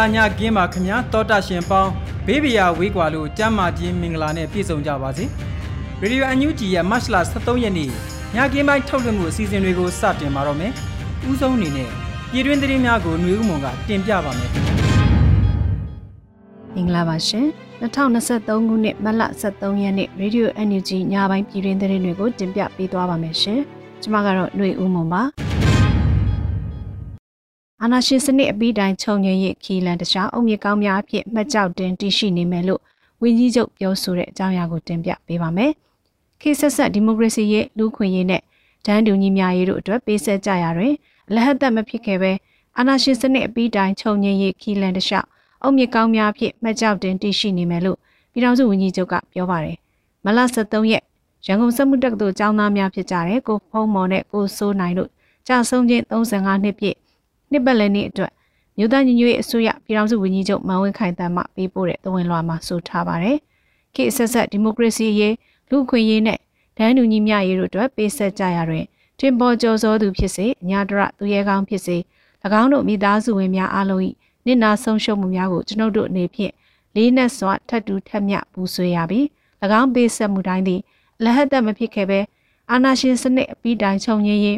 လာညကင်းပါခင်ဗျာတောတာရှင်ပေါင်းဘေးဘီယာဝေးကွာလို့ကျမ်းမာခြင်းမင်္ဂလာနဲ့ပြည့်စုံကြပါစေရေဒီယိုအန်ယူဂျီရဲ့မတ်လ23ရက်နေ့ညကင်းပိုင်းထုတ်လွှင့်မှုအစီအစဉ်တွေကိုစတင်ပါတော့မယ်ဥဆုံးအနေနဲ့ပြည်တွင်းသတင်းများကိုຫນွေဦးမွန်ကတင်ပြပါမယ်မင်္ဂလာပါရှင်2023ခုနှစ်မတ်လ23ရက်နေ့ရေဒီယို NUG ညပိုင်းပြည်တွင်းသတင်းတွေကိုတင်ပြပေးသွားပါမယ်ရှင်ကျွန်မကတော့ຫນွေဦးမွန်ပါ အာနာရှင်စနစ်အပြီးတိုင်းခြုံငင်ရေးခီလန်တခြားအုံမြကောင်းများအဖြစ်မှတ်ကြောက်တင်တရှိနေမယ်လို့ဝင်းကြီးချုပ်ပြောဆိုတဲ့အကြောင်းအရာကိုတင်ပြပေးပါမယ်။ခေဆက်ဆက်ဒီမိုကရေစီရေးလူခွင့်ရေးနဲ့ဒန်းတူညီမျှရေးတို့အတွက်ပေးဆက်ကြရတွင်လဟတ်သက်မဖြစ်ခဲ့ပဲအာနာရှင်စနစ်အပြီးတိုင်းခြုံငင်ရေးခီလန်တခြားအုံမြကောင်းများအဖြစ်မှတ်ကြောက်တင်တရှိနေမယ်လို့ပြည်ထောင်စုဝန်ကြီးချုပ်ကပြောပါတယ်။မလ23ရက်ရန်ကုန်စက်မှုတက္ကသိုလ်ကျောင်းသားများဖြစ်ကြတဲ့ကိုဖုံးမော်နဲ့ကိုစိုးနိုင်တို့ကြာဆုံးချင်း35နှစ်ပြည့် နှစ်ပတ်လည်နေ့အတွက်မြို့သားညီညွတ်ရေးအစိုးရပြည်ထောင်စုဝန်ကြီးချုပ်မန်ဝင်းခိုင်တန်းမှပေးပို့တဲ့သဝင်လွှာမှာဆိုထားပါတယ်။ခေတ်ဆက်ဆက်ဒီမိုကရေစီရေးလူ့ခွင့်ရေးနဲ့ဒန်းတူညီမျှရေးတို့အတွက်ပေးဆက်ကြရတွင်တင်ပေါ်ကျော်စောသူဖြစ်စေအညာတရသူရဲကောင်းဖြစ်စေ၎င်းတို့မိသားစုဝင်များအားလုံး၏နစ်နာဆုံးရှုံးမှုများကိုကျွန်ုပ်တို့အနေဖြင့်လေးနက်စွာထပ်တူထပ်မြပူဆွေးရပြီး၎င်းပေးဆက်မှုတိုင်းသည်လဟတ်သက်မဖြစ်ခဲ့ပဲအာဏာရှင်စနစ်အပြီးတိုင်ခြုံငင်းရေး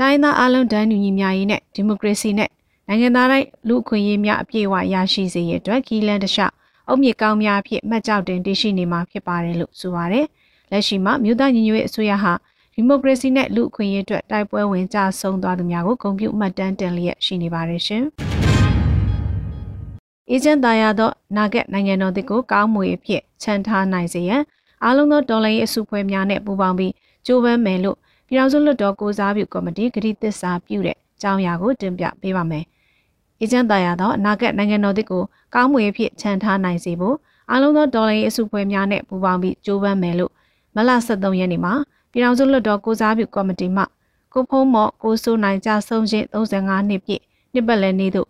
တိုင်းသားအလုံးတန်းညီညီများရေးနဲ့ဒီမိုကရေစီနဲ့နိုင်ငံသားတိုင်းလူအခွင့်အရေးများအပြည့်အဝရရှိစေရတဲ့အတွက်ကီလန်တခြားအုတ်မြစ်ကောင်းများအဖြစ်မှတ်ကြောက်တင်တရှိနေမှာဖြစ်ပါတယ်လို့ဆိုပါတယ်။လက်ရှိမှာမြို့သားညီညွတ်ရေးအစိုးရဟာဒီမိုကရေစီနဲ့လူအခွင့်အရေးအတွက်တိုက်ပွဲဝင်ကြဆုံးသွားသူများကိုဂုဏ်ပြုမှတ်တမ်းတင်လျက်ရှိနေပါတယ်ရှင်။အေဂျင့်သားရသောနာဂတ်နိုင်ငံတော်တွေကိုကောင်းမွေအဖြစ်ခြံထားနိုင်စေရန်အားလုံးသောတော်လှန်ရေးအစုအဖွဲ့များနဲ့ပူးပေါင်းပြီးကြိုးပမ်းမယ်လို့ ပြည်ထောင်စုလွှတ်တော်ကိုစားပြုကော်မတီဂရီသစ္စာပြုတဲ့အကြောင်းအရာကိုတင်ပြပေးပါမယ်။အေဂျင့်တရားသောအနာဂတ်နိုင်ငံတော်တွေကိုကောင်းမွေအဖြစ်ခြံထားနိုင်စေဖို့အားလုံးသောဒေါ်လာရေးအစုဖွဲ့များနဲ့ပူးပေါင်းပြီးကြိုးပမ်းမယ်လို့မလ23ရက်နေ့မှာပြည်ထောင်စုလွှတ်တော်ကိုစားပြုကော်မတီမှကိုဖုံးမော့ကိုစိုးနိုင်ကြဆုံးချင်း35နှစ်ပြည့်နှစ်ပတ်လည်နေ့သို့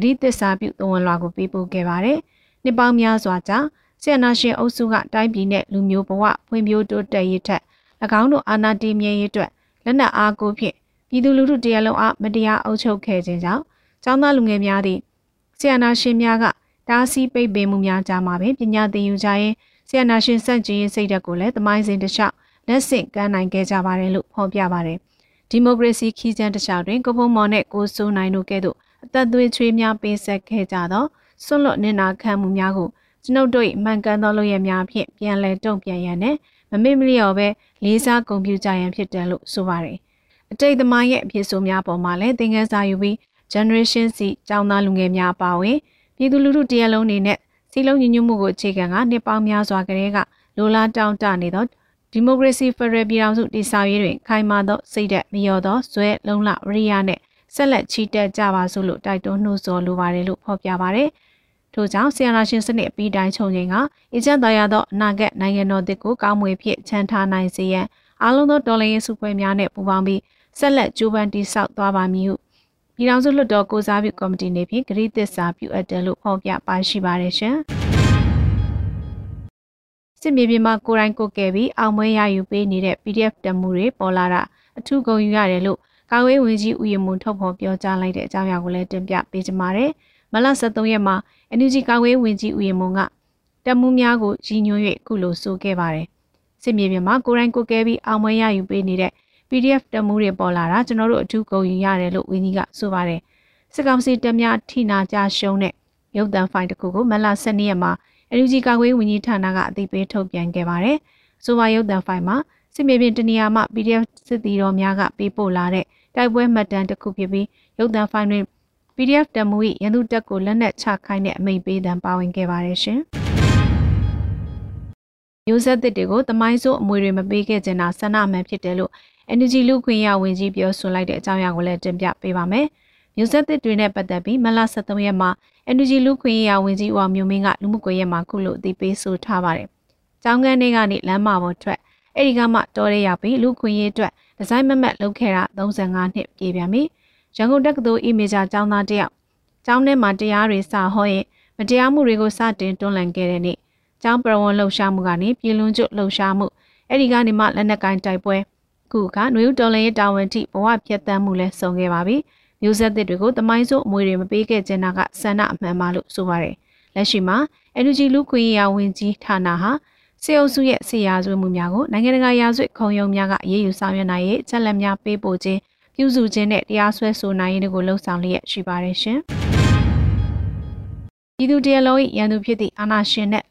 ဂရီသစ္စာပြုသဝန်လွှာကိုပေးပို့ခဲ့ပါတယ်။နှစ်ပေါင်းများစွာကြာဆီယနာရှင်အုပ်စုကတိုင်းပြည်နဲ့လူမျိုးဘဝဖွံ့ဖြိုးတိုးတက်ရေးထက်၎ င်းတို့အာဏာတည်မြဲရေးအတွက်လက်နက်အားကိုဖြင့်ပြည်သူလူထုတရားလုံးအားမတရားအုပ်ချုပ်ခဲ့ခြင်းကြောင့်ចောင်းသားလူငယ်များသည့်ဆီယနာရှင်များကတားဆီးပိတ်ပင်မှုများကြားမှာပင်ပညာသင်ယူကြရင်ဆီယနာရှင်စန့်ကျင်ရေးစိတ်ဓာတ်ကိုလည်းသမိုင်းစဉ်တစ်လျှောက်လက်ဆင့်ကမ်းနိုင်ခဲ့ကြပါတယ်လို့ဖော်ပြပါတယ်ဒီမိုကရေစီခီးကျန်းတစ်လျှောက်တွင်ကိုဖုံမော်နဲ့ကိုစိုးနိုင်တို့ကဲ့သို့အသက်သွေးချွေးများပေးဆက်ခဲ့ကြသောဆွလွတ်နင်နာခံမှုများကိုကျွန်ုပ်တို့၏မှန်ကန်သောလုပ်ရများဖြင့်ပြန်လည်တုံ့ပြန်ရန်နဲ့ မမေ့မလျော်ပဲလေးစားဂုဏ်ပြုကြရန်ဖြစ်တယ်လို့ဆိုပါတယ်။အတိတ်သမိုင်းရဲ့အဖြစ်ဆိုများပေါ်မှာလည်းသင်ခန်းစာယူပြီး generation စီကျောင်းသားလူငယ်များအပါအဝင်ပြည်သူလူထုတရက်လုံးအနေနဲ့စီလုံးညီညွတ်မှုကိုအခြေခံကနှစ်ပေါင်းများစွာကတည်းကလိုလားတောင်းတနေသောဒီမိုကရေစီဖက်ဒရယ်ပြည်ထောင်စုတည်ဆောက်ရေးတွင်ခိုင်မာသောစိတ်ဓာတ်မလျော်သောဇွဲလုံလဝရိယနဲ့ဆက်လက်ချီတက်ကြပါစို့လို့တိုက်တွန်းနှိုးဆော်လိုပါတယ်လို့ဖော်ပြပါတယ်။ ထို့ကြောင့်ဆီယနာရှင်စနစ်အပြီးတိုင်းခြုံငိန်ကအင်ဂျန်သားရသောအနာဂတ်နိုင်ငံတော်တစ်ကိုကောင်းမွေဖြစ်ချမ်းထားနိုင်စေရန်အားလုံးသောတော်လှန်ရေးစုဖွဲ့များနဲ့ပူးပေါင်းပြီးဆက်လက်ကြိုးပမ်းတည်ဆောက်သွားပါမည်ဟုပြည်ထောင်စုလွှတ်တော်ကိုစားပြုကော်မတီနေဖြင့်ဂရိသစ္စာပြုအပ်တယ်လို့ဖော်ပြပါရှိပါတယ်ရှင်။စစ်မြေပြင်မှာကိုရိုင်းကိုကဲပြီးအောင်ပွဲရယူပေးနေတဲ့ PDF တမှုတွေပေါ်လာတာအထူးဂုဏ်ယူရတယ်လို့ကာဝေးဝင်ကြီးဦးရမွန်ထုတ်ဖော်ပြောကြားလိုက်တဲ့အကြောင်းအရာကိုလည်းတင်ပြပေးကြပါမယ်။ မလ73ရက်မှာ NUG ကာကွယ်ဝင်ကြီးဦးရမွန်ကတက်မှုများကိုရည်ညွှန်း၍ခုလိုဆိုခဲ့ပါတယ်။စစ်မြေပြင်မှာကိုရိုင်းကိုကဲပြီးအောင်ပွဲရယူပေးနေတဲ့ PDF တမှုတွေပေါ်လာတာကျွန်တော်တို့အထူးဂုဏ်ယူရတယ်လို့ဝင်းကြီးကဆိုပါတယ်စစ်ကောင်စီတပ်များထိနာကြရှုံးတဲ့ရုပ်သံဖိုင်တစ်ခုကိုမလ12ရက်မှာ NUG ကာကွယ်ဝင်ကြီးဌာနကအသိပေးထုတ်ပြန်ခဲ့ပါတယ်ဆိုပါရုပ်သံဖိုင်မှာစစ်မြေပြင်တနေရာမှာ PDF စစ်တီတော်များကပေးပို့လာတဲ့တိုက်ပွဲမှတ်တမ်းတစ်ခုဖြစ်ပြီးရုပ်သံဖိုင်တွင် PDF တမှု၏ရန်သူတပ်ကိုလက်နက်ချခိုင်းတဲ့အမိန့်ပေးသံပါဝင်ခဲ့ပါတယ်ရှင်။မျိုးဆက်သစ်တွေကိုတမိုင်းဆိုးအမွေတွေမပေးခဲ့ချင်တာဆန္ဒမှန်ဖြစ်တယ်လို့ Energy လူခွင့်ရဝင်ကြီးပြောဆိုလိုက်တဲ့အကြောင်းအရာကိုလည်းတင်ပြပေးပါမယ်။မျိုးဆက်သစ်တွေနဲ့ပတ်သက်ပြီးမလ73ရက်မှာ Energy လူခွင့်ရဝင်ကြီးဦးအောင်မျိုးမင်းကလူမှုကွန်ရက်မှာခုလိုအသိပေးဆိုထားပါတယ်။ကျောင်းကန်းတွေကနေလမ်းမပေါ်ထွက်အဲ့ဒီကမှတော်ရရပြီးလူခွင့်ရအတွက်ဒီဇိုင်းမမတ်လုပ်ခဲ့တာ35နှစ်ပြည့်ပြန်ပြီ။ ရန်ကုန်တက္ကသိုလ်အီမေဂျာကျောင်းသားတယောက်ကျောင်းထဲမှာတရားတွေစဟောရင်မတရားမှုတွေကိုစတင်တွန်းလှန်ခဲ့တဲ့နေ့ကျောင်းပရဝဏ်လှုပ်ရှားမှုကနေပြည်လွန်ကျွလှုပ်ရှားမှုအဲ့ဒီကနေမှလက်နက်ကင်တိုက်ပွဲခုကနွေဦးတော်လန်ရေးတာဝန်ထိဘဝပြတ်တမ်းမှုလဲဆောင်ခဲ့ပါပြီမျိုးဆက်သစ်တွေကိုတမိုင်းဆိုးအမွေတွေမပေးခဲ့ခြင်းကဆန္ဒအမှန်ပါလို့ဆိုပါတယ်လက်ရှိမှာ NUG လူခွင့်ရဝင်ကြီးဌာနဟာစေအုပ်စုရဲ့ဆေးရာဇဝမှုများကိုနိုင်ငံတကာရာဇဝတ်ခုံရုံးများကအရေးယူဆောင်ရွက်နိုင်ရေးချက်လက်များပေးပို့ခြင်း ပြုစုခြင်းနဲ့တရားစွဲဆိုနိုင်ရေးတို့ကိုလှုံ့ဆော်လျက်ရှိပါတယ်ရှင်ပြည်သူတရားလုံး၏ရန်သူဖြစ်သည့်အာဏာရှင်နဲ့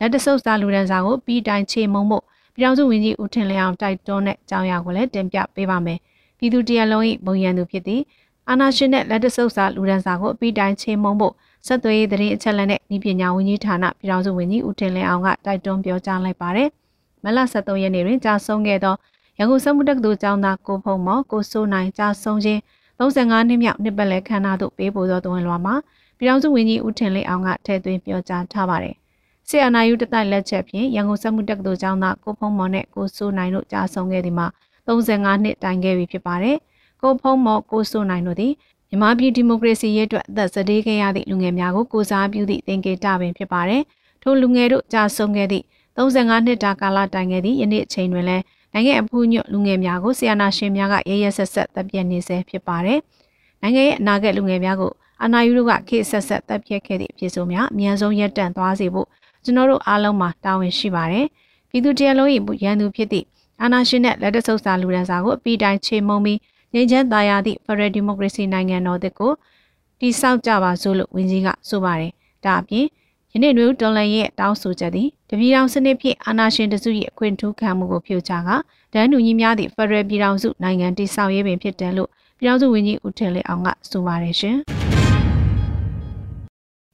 လက်တဆုပ်စာလူဒန်းစာကိုပြီးတိုင်ချေမုံဖို့ပြည်ထောင်စုဝန်ကြီးဦးထင်လင်းအောင်တိုက်တွန်းတဲ့အကြောင်းအရာကိုလည်းတင်ပြပေးပါမယ်။ပြည်သူတရားလုံး၏ဘုံရန်သူဖြစ်သည့်အာနာရှင်နဲ့လက်တဆုပ်စာလူဒန်းစာကိုအပြီးတိုင်ချေမုံဖို့ဆက်သွယ်ရေးသတင်းအချက်အလက်နဲ့ဤပညာဝန်ကြီးဌာနပြည်ထောင်စုဝန်ကြီးဦးထင်လင်းအောင်ကတိုက်တွန်းပြောကြားလိုက်ပါတယ်။မလ73ရက်နေ့တွင်ကြာဆုံးခဲ့သော ရန်ကုန်စက်မှုတက္ကသိုလ်ကျောင်းသားကိုဖုံမော်ကိုစိုးနိုင်ကြာဆုံးခြင်း35နှစ်မြောက်နှစ်ပတ်လည်ခမ်းနားသို့ပေးပို့သောသွန်လွှာမှာပြည်ထောင်စုဝန်ကြီးဦးထင်လင်းအောင်ကထည့်သွင်းပြောကြားထားပါတယ်။ဆီယနာယူတတိုက်လက်ချက်ဖြင့်ရန်ကုန်စက်မှုတက္ကသိုလ်ကျောင်းသားကိုဖုံးမော်နဲ့ကိုစိုးနိုင်တို့ကြာဆုံးခဲ့သည်မှာ35နှစ်တိုင်ခဲ့ပြီဖြစ်ပါတယ်။ကိုဖုံးမော်ကိုစိုးနိုင်တို့သည်မြန်မာပြည်ဒီမိုကရေစီရေးအတွက်အသက်စတေးခဲ့ရသည့်လူငယ်များကိုကိုစားပြုသည့်သင်္ကေတပင်ဖြစ်ပါတယ်။ထိုလူငယ်တို့ကြာဆုံးခဲ့သည့်35နှစ်တာကာလတိုင်ခဲ့သည့်ယနေ့အချိန်တွင်လည်း နိုင်ငံအဖူးညွတ်လူငယ်များကိုဆီယနာရှင်များကရရဆက်ဆက်တပ်ပြတ်နေဆဲဖြစ်ပါတယ်။နိုင်ငံရဲ့အနာဂတ်လူငယ်များကိုအနာယူတို့ကခေတ်ဆက်ဆက်တပ်ပြတ်ခဲ့သည့်အဖြစ်ဆိုများအများဆုံးရပ်တန့်သွားစေဖို့ကျွန်တော်တို့အားလုံးမှာတာဝန်ရှိပါတယ်။ပြည်သူတရားလုံး၏ရန်သူဖြစ်သည့်အာဏာရှင်နဲ့လက်တဆုပ်စာလူဒန်းစာကိုအပိတိုင်းချေမှုန်းပြီးငြိမ်းချမ်းသာယာသည့်ဖရယ်ဒီမိုကရေစီနိုင်ငံတော်တစ်ကိုတိဆောက်ကြပါစို့လို့ဝန်ကြီးကဆိုပါတယ်။ဒါအပြင် ယနေ့တွင်ဒေါ်လာရဲ့တောင်းဆိုချက်သည်တပြည်တော်စနစ်ဖြင့်အာဏာရှင်တစု၏အခွင့်ထူးခံမှုကိုဖြိုချကဒန်းတူညီများသည့်ဖရယ်ပြည်တော်စုနိုင်ငံတိဆောက်ရေးပင်ဖြစ်တယ်လို့ပြည်တော်စုဝန်ကြီးဦးထင်လေးအောင်ကဆိုပါတယ်ရှင်။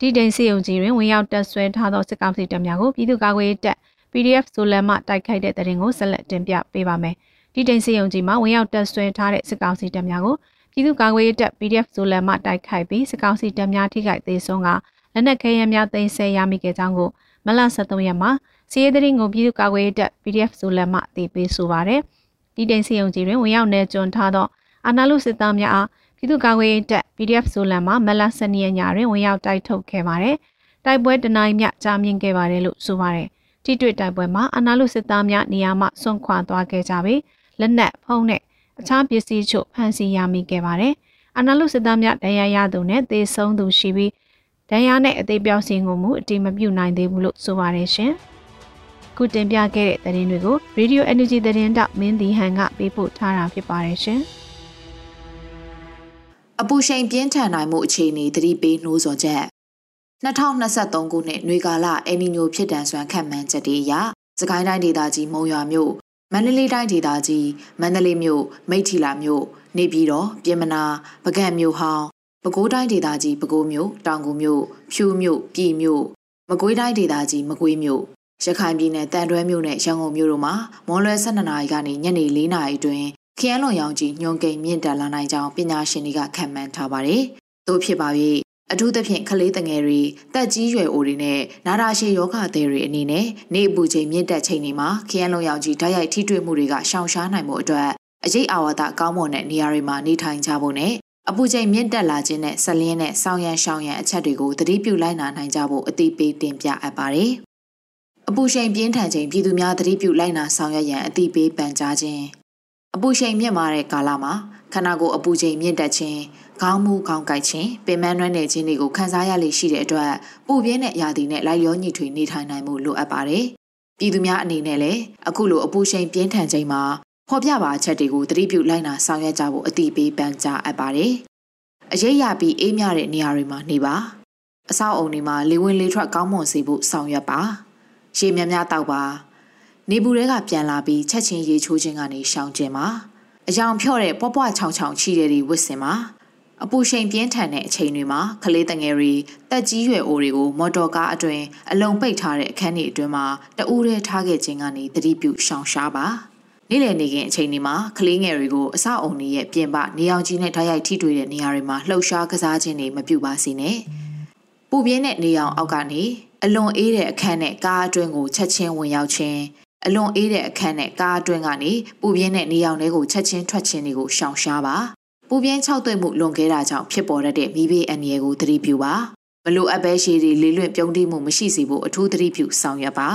ဒီတိန်စီယုံကြီးတွင်ဝင်ရောက်တက်ဆွဲထားသောစစ်ကောင်စီတပ်များကိုပြည်သူ့ကာကွယ်ရေးတပ် PDF ဆိုလန်မှတိုက်ခိုက်တဲ့တဲ့ရင်ကိုဆက်လက်တင်ပြပေးပါမယ်။ဒီတိန်စီယုံကြီးမှာဝင်ရောက်တက်ဆွဲထားတဲ့စစ်ကောင်စီတပ်များကိုပြည်သူ့ကာကွယ်ရေးတပ် PDF ဆိုလန်မှတိုက်ခိုက်ပြီးစစ်ကောင်စီတပ်များထိခိုက်သေးဆုံးက လက်နက်ခဲယမ်းများသိမ်းဆည်းရမိခဲ့ကြောင်းကိုမလ73ရက်မှာစီးရဲတဲ့ရင်ကိုပြည်သူ့ကာကွယ်ရေးတပ် PDF ဆိုလန်မှတည်ပေးဆိုပါရယ်။ဒီတိန်စီယုံကြီးတွင်ဝင်ရောက်နေကြွထားသောအာနာလူစစ်သားများအားပြည်သူ့ကာကွယ်ရေးတပ် PDF ဆိုလန်မှာမလ12ရက်ညတွင်ဝင်ရောက်တိုက်ထုတ်ခဲ့ပါတယ်။တိုက်ပွဲတနိုင်မြကြာမြင့်ခဲ့ပါတယ်လို့ဆိုပါတယ်။ထိတွေ့တိုက်ပွဲမှာအနာလူစစ်သားများနေရာမှဆွန့်ခွာသွားခဲ့ကြပြီးလက်နက်ဖုံးနဲ့အခြားပစ္စည်းချို့ဖမ်းဆီးရမိခဲ့ပါတယ်။အနာလူစစ်သားများဒဏ်ရာရသူနဲ့သေဆုံးသူရှိပြီး ဒဏ်ရာနဲ့အသေးပြောင်းစင်ကိုမူအတိမပြုတ်နိုင်သေးဘူးလို့ဆိုပါတယ်ရှင်။ခုတင်ပြခဲ့တဲ့သတင်းတွေကို Radio Energy သတင်းတောက်မင်းဒီဟန်ကပေးပို့ထားတာဖြစ်ပါတယ်ရှင်။အပူရှိန်ပြင်းထန်နိုင်မှုအခြေအနေသတိပေးနှိုးဆော်ချက်2023ခုနှစ်နွေကာလအယ်နီညိုဖြစ်တန်စွမ်းခံမှန်းချက်တွေအရစကိုင်းတိုင်းဒေသကြီးမုံရွာမြို့မန္တလေးတိုင်းဒေသကြီးမန္တလေးမြို့မိထီလာမြို့နေပြည်တော်ပြင်မနာပကံမြို့ဟောင်း ပဲခူးတိုင်းဒေသကြီးပဲခူးမြို့တောင်ကူမြို့ဖြူမြို့ပြည်မြို့မကွေးတိုင်းဒေသကြီးမကွေးမြို့ရခိုင်ပြည်နယ်တန်တွဲမြို့နဲ့ရန်ကုန်မြို့တို့မှာမွန်လွယ်12နာရီကနေညနေ4နာရီအတွင်းခရမ်းလွန်ရောင်ကြီးညွန်ကိန်မြင့်တက်လာနိုင်ကြောင်းပညာရှင်တွေကခန့်မှန်းထားပါတယ်။သို့ဖြစ်ပါ၍အထူးသဖြင့်ကလေးငယ်တွေတက်ကြီးရွယ်အိုတွေနဲ့နာတာရှည်ယောဂသည်တွေအနေနဲ့နေအပူချိန်မြင့်တက်ချိန်တွေမှာခရမ်းလွန်ရောင်ကြီးဓာတ်ရိုက်ထိတွေ့မှုတွေကရှောင်ရှားနိုင်မှုအတွက်အရေးအာဝါဒကောင်းမွန်တဲ့နေရာတွေမှာနေထိုင်ကြဖို့နဲ့ အပူချိန်မြင့်တက်လာခြင်းနဲ့ဆက်လင်းတဲ့ဆောင်းရန်ရှောင်းရန်အချက်တွေကိုသတိပြုလိုက်နာနိုင်ကြဖို့အသိပေးတင်ပြအပ်ပါတယ်။အပူချိန်ပြင်းထန်ချိန်ပြည်သူများသတိပြုလိုက်နာဆောင်ရွက်ရန်အသိပေးပန်ကြားခြင်းအပူချိန်မြင့်မာတဲ့ကာလမှာခန္ဓာကိုယ်အပူချိန်မြင့်တက်ခြင်းခေါင်းမူခေါင်းကိုက်ခြင်းပင်မနှွမ်းနေခြင်းတွေကိုခံစားရလေရှိတဲ့အတွက်ပူပြင်းတဲ့ရာသီနဲ့လိုက်လျောညီထွေနေထိုင်နိုင်မှုလိုအပ်ပါတယ်။ပြည်သူများအနေနဲ့လည်းအခုလိုအပူချိန်ပြင်းထန်ချိန်မှာ ဖော်ပြပါအချက်တွေကိုသတိပြုလိုက်နာဆောင်ရွက်ကြဖို့အတိပေးပန်ကြားအပ်ပါတယ်။အရေးရပြီးအေးမြတဲ့နေရာတွေမှာနေပါ။အဆောက်အုံတွေမှာလေဝင်လေထွက်ကောင်းမွန်စေဖို့ဆောင်ရွက်ပါ။ရေများများတောက်ပါ။နေဘူးတွေကပြန်လာပြီးချက်ချင်းရေချိုးခြင်းကနေရှောင်ကျင်ပါ။အယောင်ဖြော့တဲ့ပွားပွားချောင်ချောင်ချီတဲ့တွေဝစ်စင်ပါ။အပူရှိန်ပြင်းထန်တဲ့အချိန်တွေမှာကလေးတငယ်တွေတက်ကြီးရွယ်အိုတွေကိုမော်တော်ကားအတွင်အလုံးပိတ်ထားတဲ့အခန်းတွေအတွင်းမှာတအူးရဲထားခဲ့ခြင်းကနေသတိပြုရှောင်ရှားပါ။ နေ့လည်နေခင်အချိန်ဒီမှာကလေးငယ်တွေကိုအဆောက်အုံတွေရဲ့ပြင်ပနေအောင်ကြီးနဲ့ဓာတ်ရိုက်ထိတွေ့တဲ့နေရာတွေမှာလှုပ်ရှားကစားခြင်းတွေမပြုပါစေနဲ့ပူပြင်းတဲ့နေအောင်အောက်ကနေအလွန်အေးတဲ့အခန်းနဲ့ကားအတွင်းကိုချက်ချင်းဝင်ရောက်ခြင်းအလွန်အေးတဲ့အခန်းနဲ့ကားအတွင်းကနေပူပြင်းတဲ့နေအောင်တွေကိုချက်ချင်းထွက်ခြင်းတွေကိုရှောင်ရှားပါပူပြင်း၆သွေ့မှုလွန်ခဲ့တာကြောင့်ဖြစ်ပေါ်တဲ့မိဘအန္တရာယ်ကိုသတိပြုပါမလိုအပ်ပဲရှည်တွေလေးလွင့်ပြုံးတိမှုမရှိစေဖို့အထူးသတိပြုဆောင်ရွက်ပါ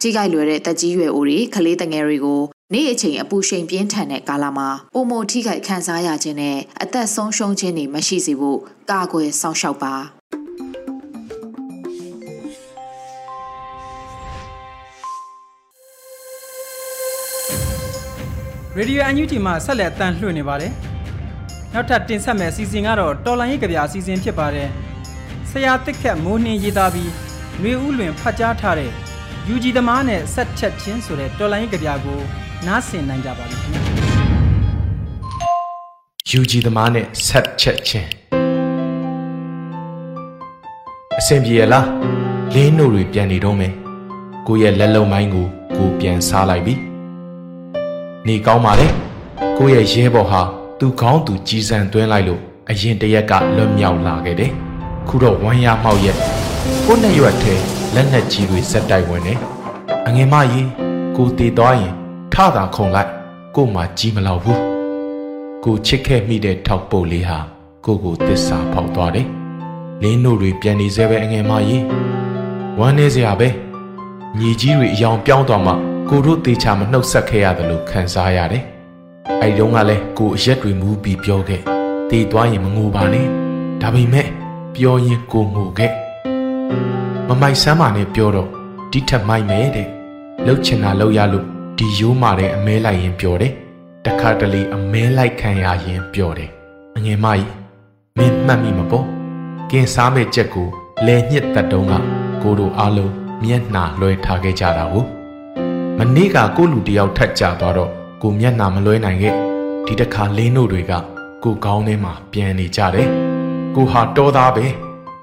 ကြီးကြိုက်လွယ်တဲ့တက်ကြီးရွယ်အိုတွေကလေးတငယ်တွေကိုနေ့အချိန်အပူရှိန်ပြင်းထန်တဲ့ကာလမှာပုံမထိခိုက်ခံစားရခြင်းနဲ့အသက်ဆုံးရှုံးခြင်းတွေမရှိစေဖို့ကာကွယ်စောင့်ရှောက်ပါရေဒီယိုအန်ယူဂျီမှာဆက်လက်တန်လှည့်နေပါတယ်။နောက်ထပ်တင်ဆက်မယ့်စီစဉ်ကတော့တော်လိုင်းရေးကြပြအစီအစဉ်ဖြစ်ပါတယ်။ဆရာတစ်ခက်မိုးနှင်းရေးသားပြီးຫນွေဥလွင်ဖတ်ကြားထားတဲ့ ယူဂျီသမားနဲ့ဆက်ချက်ချင်းဆိုတဲ့တော်လိုင်းရေးကြပြကိုနားဆင်နိုင်ကြပါလိမ့်ခင်ဗျာယူဂျီသမားနဲ့ဆက်ချက်ချင်းအဆင်ပြေရလားလင်းတို့တွေပြန်နေတော့မယ်ကိုရဲ့လက်လုံးပိုင်းကိုကိုပြန်စားလိုက်ပြီနေကောင်းပါလေကိုရဲ့ရဲဘော်ဟာသူကောင်းသူကြီးစံသွင်းလိုက်လို့အရင်တရက်ကလွတ်မြောက်လာခဲ့တယ်ခုတော့ဝမ်းရမှောက်ရဲ့ကိုနဲ့ရွက်ထဲ လက်နက်ကြီးတွေစက်တိုက်ဝင်နေအငယ်မကြီးကိုတည်သွားရင်ထတာခုံလိုက်ကိုမှကြီးမလောက်ဘူးကိုချစ်ခဲ့မိတဲ့ထောက်ပုတ်လေးဟာကိုကိုတစ္ဆာဖောက်သွားတယ်လင်းတို့တွေပြန်နေသေးပဲအငယ်မကြီးဝမ်းနေစရာပဲညီကြီးတွေအယောင်ပြောင်းသွားမှကိုတို့တေချာမနှုတ်ဆက်ခဲ့ရတယ်လို့ခံစားရတယ်အဲ့တုန်းကလည်းကိုအရက်တွေမူးပြီးပြောခဲ့တည်သွားရင်မငိုပါနဲ့ဒါပေမဲ့ပြောရင်ကိုငိုခဲ့ မမိုက်ဆမ်းပါနဲ့ပြောတော့ဒီထက်မိုက်မယ်တဲ့လှုပ်ချင်တာလှုပ်ရလို့ဒီရိုးမာတဲ့အမဲလိုက်ရင်ပျော်တယ်တခါတလေအမဲလိုက်ခံရရင်ပျော်တယ်အငယ်မကြီးမင်းမှတ်မိမပေါ့ကင်စားမဲ့ချက်ကိုလဲညှစ်တက်တုံးကကိုတို့အားလုံးမျက်နှာလွှဲထားခဲ့ကြတာကိုမနေ့ကကိုလူတယောက်ထက်ကြသွားတော့ကိုမျက်နှာမလွှဲနိုင်ခဲ့ဒီတခါလင်းတို့တွေကကိုကောင်းထဲမှာပြန်နေကြတယ်ကိုဟာတော်သားပဲ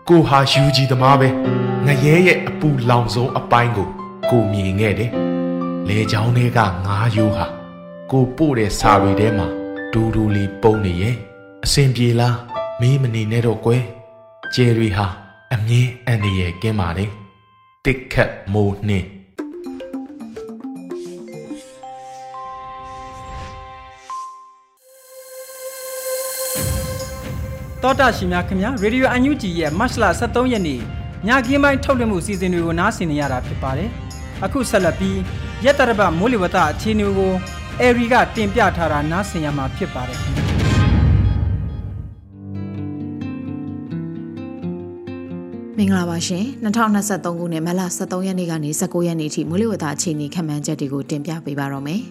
ကိုဟာယူကြီးသမားပဲ ငရဲရဲ့အပူလောင်ဆုံးအပိုင်းကို ကိုမြင်ခဲ့တယ်လေချောင်းတွေကငါးရိုးဟာကိုပို့တဲ့စာတွေထဲမှာဒူဒူလေးပုံနေရဲ့အစင်ပြေလားမေးမနေနဲ့တော့ကွယ်ကျယ်တွေဟာအမြင်အန္တရာယ်ကင်းပါလေတစ်ခတ်မိုးနှင်းတောတာရှင်များခင်ဗျာရေဒီယိုအန်ယူဂျီရဲ့မတ်လ23ရက်နေ့ ညကင်းပိုင်းထုတ်လွှင့်မှုစီစဉ်တွေကိုနားဆင်နေရတာဖြစ်ပါတယ်အခုဆက်လက်ပြီးရက်တရပမိုးလေဝသအခြေအနေကိုအဲရီကတင်ပြထားတာနားဆင်ရမှာဖြစ်ပါတယ်ခင်ဗျာမင်္ဂလာပါရှင်2023ခုနှစ်မတ်လ23ရက်နေ့ကနေ19ရက်နေ့ထိမိုးလေဝသအခြေအနေခန့်မှန်းချက်တွေကိုတင်ပြပေးပါတော့မယ်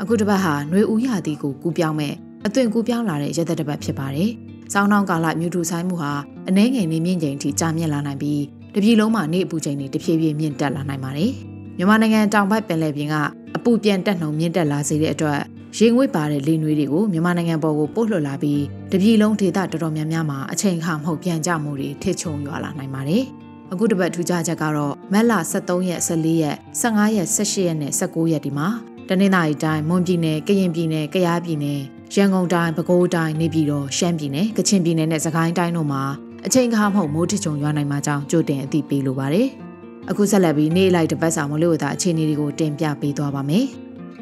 အခုတစ်ပတ်ဟာຫນွေဦးရာသီကိုကူးပြောင်းမဲ့အသွင်ကူးပြောင်းလာတဲ့ရက်သက်တစ်ပတ်ဖြစ်ပါတယ် စောင်းနှောင်းကာလမြူတူဆိုင်မှုဟာအနှဲငယ်နေမြင့်ချိန်ထိကြာမြင့်လာနိုင်ပြီးတပြည်လုံးမှာနေအပူချိန်တွေတဖြည်းဖြည်းမြင့်တက်လာနိုင်ပါတယ်မြန်မာနိုင်ငံတောင်ဘက်ပင်လယ်ပြင်ကအပူပြန်တက်နှုံမြင့်တက်လာစေတဲ့အတွက်ရေငွေ့ပါတဲ့လေနွေးတွေကိုမြန်မာနိုင်ငံပေါ်ကိုပို့လွှတ်လာပြီးတပြည်လုံးဒေသတော်တော်များများမှာအချိန်အခါမဟုတ်ပြန်ကြမှုတွေထစ်ချုံရွာလာနိုင်ပါတယ်။အခုတစ်ပတ်ထူးခြားချက်ကတော့မက်လ23ရက်14ရက်15ရက်18ရက်နဲ့19ရက်ဒီမှာတနင်္သာရီတိုင်းမွန်ပြည်နယ်ကရင်ပြည်နယ်ကယားပြည်နယ် ရန်ကုန်တိုင်းပဲခူးတိုင်းနေပြည်တော်ရှမ်းပြည်နယ်ကချင်ပြည်နယ်နဲ့စကိုင်းတိုင်းတို့မှာအချိန်အခါမဟုတ်မိုးထစ်ချုံရွာနိုင်မှာကြောင်းကြိုတင်အသိပေးလိုပါတယ်။အခုဆက်လက်ပြီးနေ့လိုက်တပတ်စာမလို့တာအခြေအနေတွေကိုတင်ပြပေးသွားပါမယ်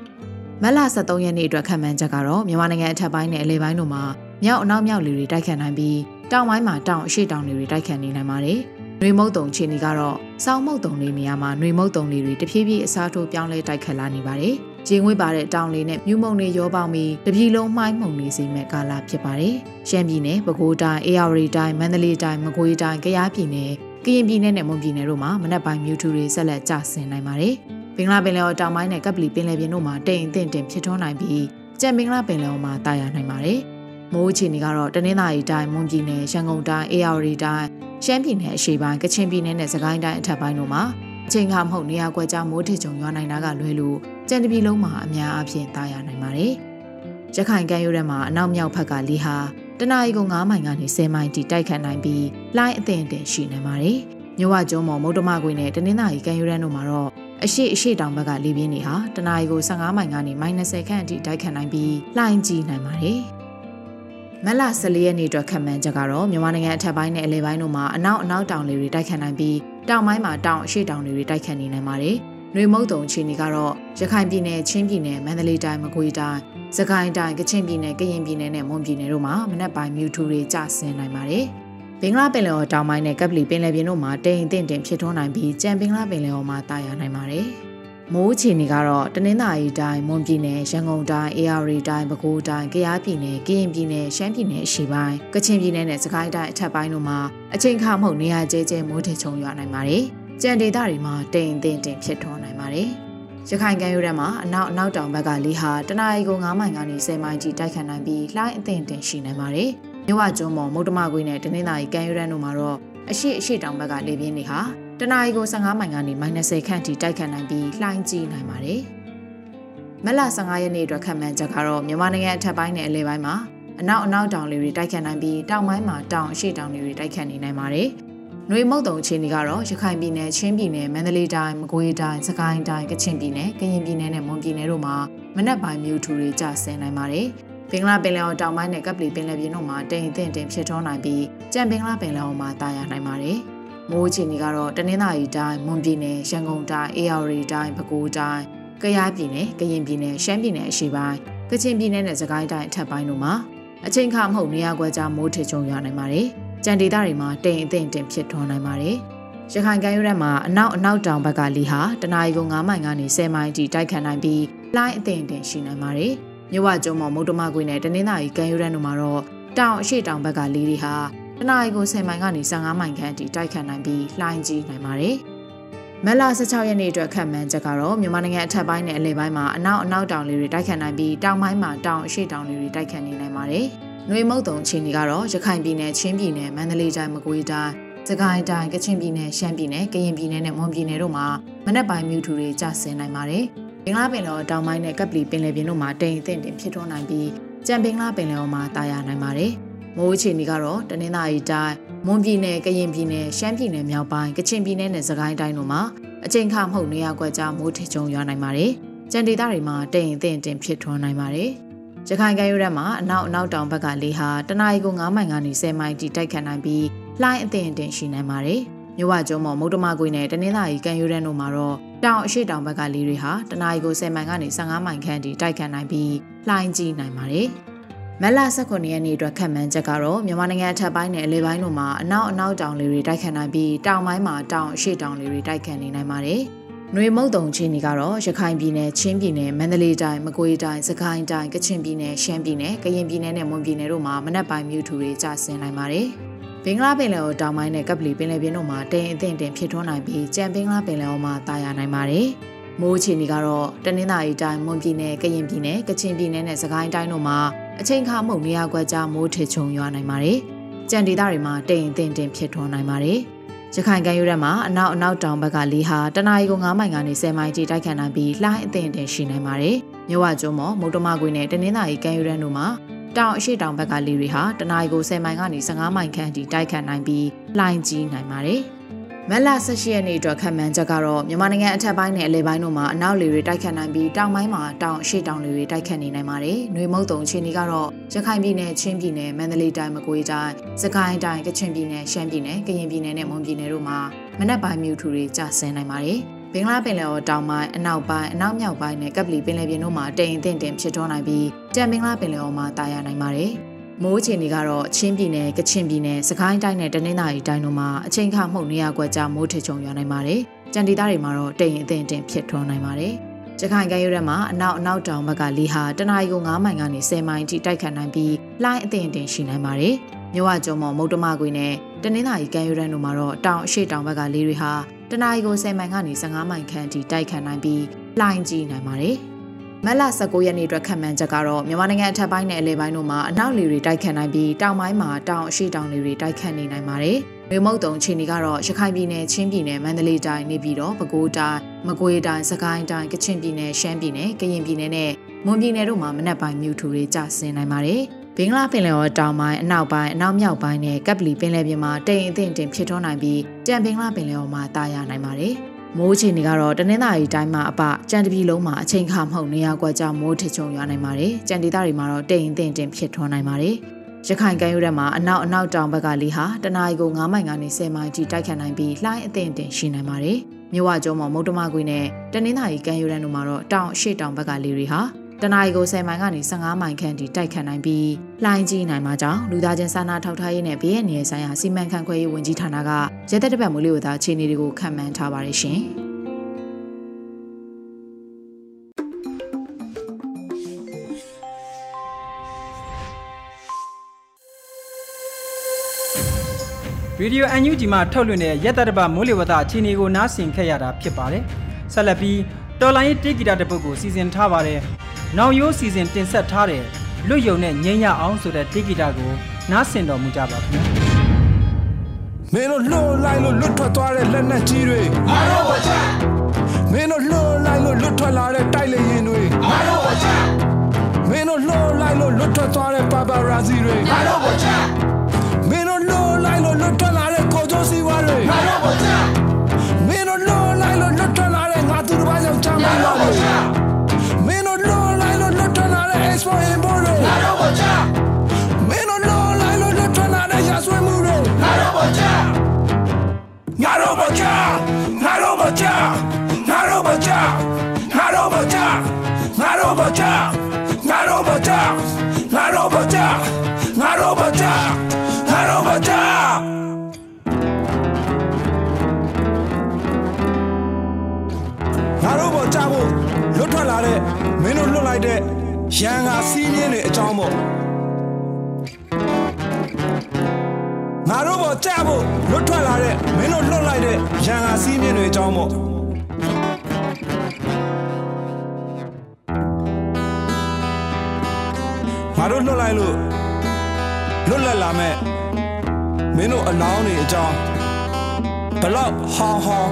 ။မလ23ရက်နေ့အတွက်ခံမှန်းချက်ကတော့မြန်မာနိုင်ငံအထက်ပိုင်းနဲ့အလဲပိုင်းတို့မှာမြောက်အနောက်မြောက်လေတွေတိုက်ခတ်နိုင်ပြီးတောင်ပိုင်းမှာတောင်အရှေ့တောင်လေတွေတိုက်ခတ်နေနိုင်ပါတယ်။နှွေမုတ်တုံခြေနေကတော့စောင်းမုတ်တုံလေးနေရာမှာနှွေမုတ်တုံလေးတွေတဖြည်းဖြည်းအစားထိုးပြောင်းလဲတိုက်ခတ်လာနေပါတယ်။ ဂျင်းဝေးပါတဲ့တောင်လေးနဲ့မြူးမုံတွေရောပေါင်းပြီးတပြည်လုံးမှိုင်းမှုန်နေစေမဲ့ကာလဖြစ်ပါတယ်။ရှမ်းပြည်နယ်၊ပဲခူးတိုင်း၊အေရဝတီတိုင်း၊မန္တလေးတိုင်း၊မကွေးတိုင်း၊ကယားပြည်နယ်ကရင်ပြည်နယ်နဲ့မွန်ပြည်နယ်တို့မှာမနက်ပိုင်းမြူထူတွေဆက်လက်ကျဆင်းနိုင်ပါတယ်။ဘင်္ဂလားပင်လယ်အော်တောင်ပိုင်းနဲ့ကပလီပင်လယ်ပြင်တို့မှာတိမ်အထင်တင်ဖြစ်ထွန်းနိုင်ပြီးကြံဘင်္ဂလားပင်လယ်အော်မှာတာယာနိုင်ပါတယ်။မိုးအခြေအနေကတော့တနင်္သာရီတိုင်းမွန်ပြည်နယ်ရန်ကုန်တိုင်းအေရဝတီတိုင်းရှမ်းပြည်နယ်အရှေ့ပိုင်းကချင်ပြည်နယ်နဲ့စကိုင်းတိုင်းအထက်ပိုင်းတို့မှာအ ချိန်ခါမဟုတ်နေရာကွက်ကြားမိုးထစ်ချုံရွာနိုင်တာကလွဲလို့ကြံတပြည်လုံးမှာအများအပြားတာယာနိုင်ပါတယ်။ရခိုင်ကမ်းရိုးတန်းမှာအနောက်မြောက်ဘက်ကလေဟာတနအီကို9မိုင်ကနေ10မိုင်ထိတိုက်ခတ်နိုင်ပြီးလှိုင်းအသင့်အင့်ရှိနေပါတယ်။မြဝကျုံမော်မုတ်တမကွေနဲ့တနင်္သာရီကမ်းရိုးတန်းတို့မှာတော့အရှိအရှိတောင်ဘက်ကလေပြင်းတွေဟာတနအီကို15မိုင်ကနေ -30 ခန့်အထိတိုက်ခတ်နိုင်ပြီးလှိုင်းကြီးနိုင်ပါတယ်။မလ14ရက်နေ့အတွက်ခန့်မှန်းချက်ကတော့မြန်မာနိုင်ငံအထက်ပိုင်းနဲ့အလယ်ပိုင်းတို့မှာအနောက်အနောက်တောင်လေတွေတိုက်ခတ်နိုင်ပြီး တောင်ပိုင်းမှာတောင်အရှိတောင်လေတွေတိုက်ခတ်နေနိုင်ပါတယ်။နှွေမုတ်တုံအခြေအနေကတော့ရခိုင်ပြည်နယ်ချင်းပြည်နယ်မန္တလေးတိုင်းမကွေးတိုင်းစကိုင်းတိုင်းကချင်ပြည်နယ်ကရင်ပြည်နယ်နဲ့မွန်ပြည်နယ်တို့မှာမနက်ပိုင်းမြူထူတွေကျဆင်းနိုင်ပါတယ်။ဘင်္ဂလားပင်လယ်အော်တောင်ပိုင်းနဲ့ကပ်ပလီပင်လယ်ပြင်တို့မှာတိမ်အထင်တင်ဖြစ်ထွန်းနိုင်ပြီးကြံဘင်္ဂလားပင်လယ်အော်မှာတာယာနိုင်ပါတယ်။ မိုးအခြေအနေကတော့တနင်္သာရီတိုင်းမွန်ပြည်နယ်ရန်ကုန်တိုင်းအေရဝတီတိုင်းပဲခူးတိုင်းကယားပြည်နယ်ကရင်ပြည်နယ်ရှမ်းပြည်နယ်အရှေ့ပိုင်းကချင်ပြည်နယ်နဲ့စကိုင်းတိုင်းအထက်ပိုင်းတို့မှာအချိန်ခါမဟုတ်နေရာကျဲကျဲမိုးထချုံရွာနိုင်ပါတယ်။ကြံဒေသတွေမှာတိမ်အထင်တင်ဖြစ်ထွန်းနိုင်ပါတယ်။ရခိုင်ကမ်းရိုးတန်းမှာအနောက်အနောက်တောင်ဘက်ကလေဟာတနအီကို9မိုင်ကနေ10မိုင်ထိတိုက်ခတ်နိုင်ပြီးလှိုင်းအသင့်တင်ရှိနိုင်ပါတယ်။မြဝကျွန်းပေါ်မုတ်တမကွေးနဲ့တနင်္သာရီကမ်းရိုးတန်းတို့မှာတော့အရှိအရှိတောင်ဘက်ကလေပြင်းတွေဟာ တနအီကို15မိုင်ကနေ -30 ခန့်ထိတိုက်ခတ်နိုင်ပြီးလှိုင်းကြီးနိုင်ပါတယ်။မလ15ရက်နေ့အတွက်ခန့်မှန်းချက်ကတော့မြန်မာနိုင်ငံအထက်ပိုင်းနဲ့အလယ်ပိုင်းမှာအနောက်အနောက်တောင်လေတွေတိုက်ခတ်နိုင်ပြီးတောင်ပိုင်းမှာတောင်အရှိတောင်လေတွေတိုက်ခတ်နေနိုင်ပါတယ်။။နှွေမုတ်တုံအခြေအနေကတော့ရခိုင်ပြည်နယ်ချင်းပြည်နယ်မန္တလေးတိုင်းမကွေးတိုင်းစကိုင်းတိုင်းကချင်ပြည်နယ်ကရင်ပြည်နယ်နဲ့မွန်ပြည်နယ်တို့မှာမနက်ပိုင်းမြူထူတွေကျဆင်းနိုင်ပါတယ်။ဘင်္ဂလားပင်လယ်အော်တောင်ပိုင်းနဲ့ကပ်ပလီပင်လယ်ပြင်တို့မှာတိမ်အထင်တင်ဖြစ်ထွန်းနိုင်ပြီးကြံဘင်္ဂလားပင်လယ်အော်မှာတာယာနိုင်ပါတယ်။ မိုးအခြေအနေကတော့တနင်္သာရီတိုင်းမွန်ပြည်နယ်ရန်ကုန်တိုင်းအေရဝတီတိုင်းပဲခူးတိုင်းကယားပြည်နယ်ကရင်ပြည်နယ်ရှမ်းပြည်နယ်အရှေ့ပိုင်းကချင်ပြည်နယ်နဲ့စကိုင်းတိုင်းအထက်ပိုင်းတို့မှာအချိန်ခါမဟုတ်နေရာကွက်ကြားမိုးထချုံရွာနိုင်ပါတယ်။ကြံဒေသတွေမှာတိမ်အထင်တင်ဖြစ်ထွန်းနိုင်ပါတယ်။ရခိုင်ကမ်းရိုးတန်းမှာအနောက်အနောက်တောင်ဘက်ကလေဟာတနအီကို9မိုင်ကနေ10မိုင်ထိတိုက်ခတ်နိုင်ပြီးလှိုင်းအထင်တင်ရှိနိုင်ပါတယ်။မြဝကျုံမော်မုတ်တမကွေနဲ့တနင်္သာရီကမ်းရိုးတန်းတို့မှာတော့တောင်အရှိတောင်ဘက်ကလေတွေဟာ တနအီကို10မိုင်ကနေ15မိုင်ခန့်ထိတိုက်ခတ်နိုင်ပြီးလှိုင်းကြီးနိုင်ပါတယ်။မလ16ရက်နေ့အတွက်ခန့်မှန်းချက်ကတော့မြန်မာနိုင်ငံအထက်ပိုင်းနဲ့အလယ်ပိုင်းမှာအနောက်အနောက်တောင်လေတွေတိုက်ခတ်နိုင်ပြီးတောင်ပိုင်းမှာတောင်အရှိတောင်လေတွေတိုက်ခတ်နေနိုင်ပါတယ်။။နှွေမုတ်တုံချင်းတွေကတော့ရခိုင်ပြည်နယ်ချင်းပြည်နယ်မန္တလေးတိုင်းမကွေးတိုင်းစကိုင်းတိုင်းကချင်ပြည်နယ်ရှမ်းပြည်နယ်ကရင်ပြည်နယ်နဲ့မွန်ပြည်နယ်တို့မှာမနက်ပိုင်းမြူထူတွေကျဆင်းနိုင်ပါတယ်။ဘင်္ဂလားပင်လယ်တောင်ပိုင်းနဲ့ကပ်ပလီပင်လယ်ပြင်တို့မှာတိမ်အထင်တင်ဖြစ်ထွန်းနိုင်ပြီးကြံဘင်္ဂလားပင်လယ်အော်မှာတာယာနိုင်ပါတယ်။ မိုးအခြေအနေကတော့တနင်္သာရီတိုင်းမွန်ပြည်နယ်ကရင်ပြည်နယ်ရှမ်းပြည်နယ်မြောက်ပိုင်းကချင်ပြည်နယ်နဲ့စကိုင်းတိုင်းတို့မှာအချိန်ခါမဟုတ်နေရာကွက်ကြားမိုးထချုံရွာနိုင်ပါတယ်။ကြံဒေသတွေမှာတိမ်အထင်တင်ဖြစ်ထွန်းနိုင်ပါတယ်။ရခိုင်ကမ်းရိုးတန်းမှာအနောက်အနောက်တောင်ဘက်ကလေဟာတနအီကို9မိုင်ကနေ10မိုင်ထိတိုက်ခတ်နိုင်ပြီးလှိုင်းအသင့်အတင်ရှိနိုင်ပါတယ်။မြဝကျုံမော်မုတ်တမကွေနဲ့တနင်္သာရီကမ်းရိုးတန်းတို့မှာတော့တောင်အရှိတောင်ဘက်ကလေတွေဟာတနအီကို10မိုင်ကနေ15မိုင်ခန့်ထိတိုက်ခတ်နိုင်ပြီးလှိုင်းကြီးနိုင်ပါတယ်။ မလ19ရက်နေ့အတွက်ခန့်မှန်းချက်ကတော့မြန်မာနိုင်ငံအထက်ပိုင်းနဲ့အလဲပိုင်းတို့မှာအနောက်အနောက်တောင်လေတွေတိုက်ခတ်နိုင်ပြီးတောင်ပိုင်းမှာတောင်အရှိတောင်လေတွေတိုက်ခတ်နေနိုင်ပါတယ်။နှွေမုတ်တုံချင်းတွေကတော့ရခိုင်ပြည်နယ်ချင်းပြည်နယ်မန္တလေးတိုင်းမကွေးတိုင်းစကိုင်းတိုင်းကချင်ပြည်နယ်ရှမ်းပြည်နယ်ကရင်ပြည်နယ်နဲ့မွန်ပြည်နယ်တို့မှာမနက်ပိုင်းမြူထူတွေကျဆင်းနိုင်ပါတယ်။ဘင်္ဂလားပင်လယ်အော်တောင်ပိုင်းနဲ့ကပ်ပလီပင်လယ်ပြင်တို့မှာတိမ်အထင်တင်ဖြစ်ထွန်းနိုင်ပြီးကြံဘင်္ဂလားပင်လယ်အော်မှာတာယာနိုင်ပါတယ်။မိုးအခြေအနေကတော့တနင်္သာရီတိုင်းမွန်ပြည်နယ်ကရင်ပြည်နယ်ကချင်ပြည်နယ်နဲ့စကိုင်းတိုင်းတို့မှာ အချိန်ခါမှုန်နေရာကွက်ကြားမိုးထချုံရွာနိုင်ပါတယ်။ကြံဒေသတွေမှာတိမ်အထင်တင်ဖြစ်ထွန်းနိုင်ပါတယ်။ရခိုင်ကမ်းရိုးတန်းမှာအနောက်အနောက်တောင်ဘက်ကလေဟာတနအီကို9မိုင်ကနေ10မိုင်ထိတိုက်ခတ်နိုင်ပြီးလှိုင်းအထင်တင်ရှိနိုင်ပါတယ်။မြဝကျုံမော်မုတ်တမကွေနဲ့တနင်္သာရီကမ်းရိုးတန်းတို့မှာတောင်အရှိတောင်ဘက်ကလေတွေဟာတနအီကို10မိုင်ကနေ15မိုင်ခန့်ထိတိုက်ခတ်နိုင်ပြီးလှိုင်းကြီးနိုင်ပါတယ်။ မက်လာ18ရက်နေ့အတွက်ခန့်မှန်းချက်ကတော့မြန်မာနိုင်ငံအထက်ပိုင်းနဲ့အလယ်ပိုင်းတို့မှာအနောက်လေတွေတိုက်ခတ်နိုင်ပြီးတောင်ပိုင်းမှာတောင်အရှိတောင်လေတွေတိုက်ခတ်နေနိုင်ပါတယ်။နှွေမုတ်တုံအခြေအနေကတော့ရခိုင်ပြည်နယ်ချင်းပြည်နယ်မန္တလေးတိုင်းမကွေးတိုင်းစကိုင်းတိုင်းကချင်ပြည်နယ်ရှမ်းပြည်နယ်ကရင်ပြည်နယ်နဲ့မွန်ပြည်နယ်တို့မှာမနက်ပိုင်းမြူထူတွေကျဆင်းနိုင်ပါတယ်။ဘင်္ဂလားပင်လယ်အော်တောင်ပိုင်းအနောက်ပိုင်းအနောက်မြောက်ပိုင်းနဲ့ကပ်ပလီပင်လယ်ပြင်တို့မှာတိမ်အထင်တင်ဖြစ်ထွန်းနိုင်ပြီးတန်ဘင်္ဂလားပင်လယ်အော်မှာတာယာနိုင်ပါတယ်။ မိုးအခြေအနေကတော့ချင်းပြည်နယ်ကချင်ပြည်နယ်စကိုင်းတိုင်းနဲ့တနင်္သာရီတိုင်းတို့မှာအချိန်ခါမှုန်နေရာကွက်ကြားမိုးထချုံရွာနိုင်ပါတယ်။ကြံဒေသတွေမှာတော့တိမ်အထင်တင်ဖြစ်ထွန်းနိုင်ပါတယ်။ရခိုင်ကမ်းရိုးတန်းမှာအနောက်အနောက်တောင်ဘက်ကလေဟာတနအီကို9မိုင်ကနေ10မိုင်ထိတိုက်ခတ်နိုင်ပြီးလှိုင်းအထင်တင်ရှိနိုင်ပါတယ်။မြဝကျုံမော်မုတ်တမကွေနဲ့တနင်္သာရီကမ်းရိုးတန်းတို့မှာတော့တောင်အရှိတောင်ဘက်ကလေတွေဟာတနအီကို10မိုင်ကနေ15မိုင်ခန့်အထိတိုက်ခတ်နိုင်ပြီးလှိုင်းကြီးနိုင်ပါတယ်။ မက်လ19ရက်နေ့အတွက်ခံမှန်းချက်ကတော့မြန်မာနိုင်ငံအထက်ပိုင်းနဲ့အလယ်ပိုင်းတို့မှာအနောက်လေတွေတိုက်ခတ်နိုင်ပြီးတောင်ပိုင်းမှာတောင်အရှိတောင်လေတွေတိုက်ခတ်နေနိုင်ပါတယ်။မြေမုတ်တုံခြေနေကတော့ရခိုင်ပြည်နယ်ချင်းပြည်နယ်မန္တလေးတိုင်းနေပြည်တော်ပဲခူးတိုင်းမကွေးတိုင်းစကိုင်းတိုင်းကချင်ပြည်နယ်ရှမ်းပြည်နယ်ကရင်ပြည်နယ်နဲ့မွန်ပြည်နယ်တို့မှာမနက်ပိုင်းမြူထူတွေကျဆင်းနိုင်ပါတယ်။ဘင်္ဂလားပင်လယ်ော်တောင်ပိုင်းအနောက်ပိုင်းအနောက်မြောက်ပိုင်းနဲ့ကပ်ပလီပင်လယ်ပြင်မှာတိမ်အထင်တင်ဖြစ်ထွန်းနိုင်ပြီးကြံဘင်္ဂလားပင်လယ်ော်မှာတာယာနိုင်ပါတယ်။ မိုးချီနေကတော့တနင်္သာရီတိုင်းမှာအပကြံတပြည်လုံးမှာအချိန်ခါမှုန်နေရာကွက်ကြောင့်မိုးထချုံရွာနိုင်ပါတယ်။ကြံဒေသတွေမှာတော့တိမ်အထင်တင်ဖြစ်ထွန်းနိုင်ပါတယ်။ရခိုင်ကမ်းရိုးတန်းမှာအနောက်အနောက်တောင်ဘက်ကလေဟာတနအီကို9မိုင်ကနေ10မိုင်ထိတိုက်ခတ်နိုင်ပြီးလှိုင်းအသင့်တင်ရှိနိုင်ပါတယ်။မြဝကျုံးမှာမုတ်တမကွေနဲ့တနင်္သာရီကမ်းရိုးတန်းတို့မှာတော့တောင်အရှိတောင်ဘက်ကလေတွေဟာ တနအီကို10မိုင်ကနေ15မိုင်ခန့်ထိတိုက်ခတ်နိုင်ပြီးလှိုင်းကြီးနိုင်မှာကြောင့်လူသားချင်းစာနာထောက်ထားရေးနဲ့ဘေးရန်နေဆိုင်ရာစီမံခန့်ခွဲရေးဝန်ကြီးဌာနကရဲတပ်တပတ်မိုးလေဝသအခြေအနေတွေကိုခန့်မှန်းထားပါတယ်ရှင်။ရေဒီယို UNG မှာထုတ်လွှင့်တဲ့ရက်တတပမိုးလေဝသအခြေအနေကိုနားဆင်ခဲ့ရတာဖြစ်ပါတယ်။ဆက်လက်ပြီးတော်လိုင်းတေဂီတာတပုတ်ကိုစီစဉ်ထားပါတယ်။ နောင်ရိုးစီစဉ်တင်ဆက်ထားတဲ့လွတ်ယုံနဲ့ငိမ့်ရအောင်ဆိုတဲ့တေဂီတာကိုနားဆင်တော်မူကြပါခင်ဗျာ။မင်းတို့လှို့လိုက်လို့လွတ်ထွက်သွားတဲ့လက်နက်ကြီးတွေငါတို့ဝချမင်းတို့လှို့လိုက်လို့လွတ်ထွက်လာတဲ့တိုက်လေရင်တွေငါတို့ဝချမင်းတို့လှို့လိုက်လို့လွတ်ထွက်သွားတဲ့ပါပါရာဇီတွေငါတို့ဝချ ငါတို့ဝချငါတို့ဝချငါတို့ဝချငါတို့ပေါ်ကြဖို့လွတ်ထွက်လာတဲ့မင်းတို့လွတ်လိုက်တဲ့ရန်ကစီးမြင်းတွေအကြောင်းပေါ့ငါတို့ပေါ်ကြဖို့လွတ်ထွက်လာတဲ့မင်းတို့လွတ်လိုက်တဲ့ရန်ကစီးမြင်းတွေအကြောင်းပေါ့ တို့လွတ်လိုက်လို့လွတ်လပ်လာမဲ့မင်းတို့အလောင်းတွေအကြောင်းဘလောက်ဟောင်းဟောင်း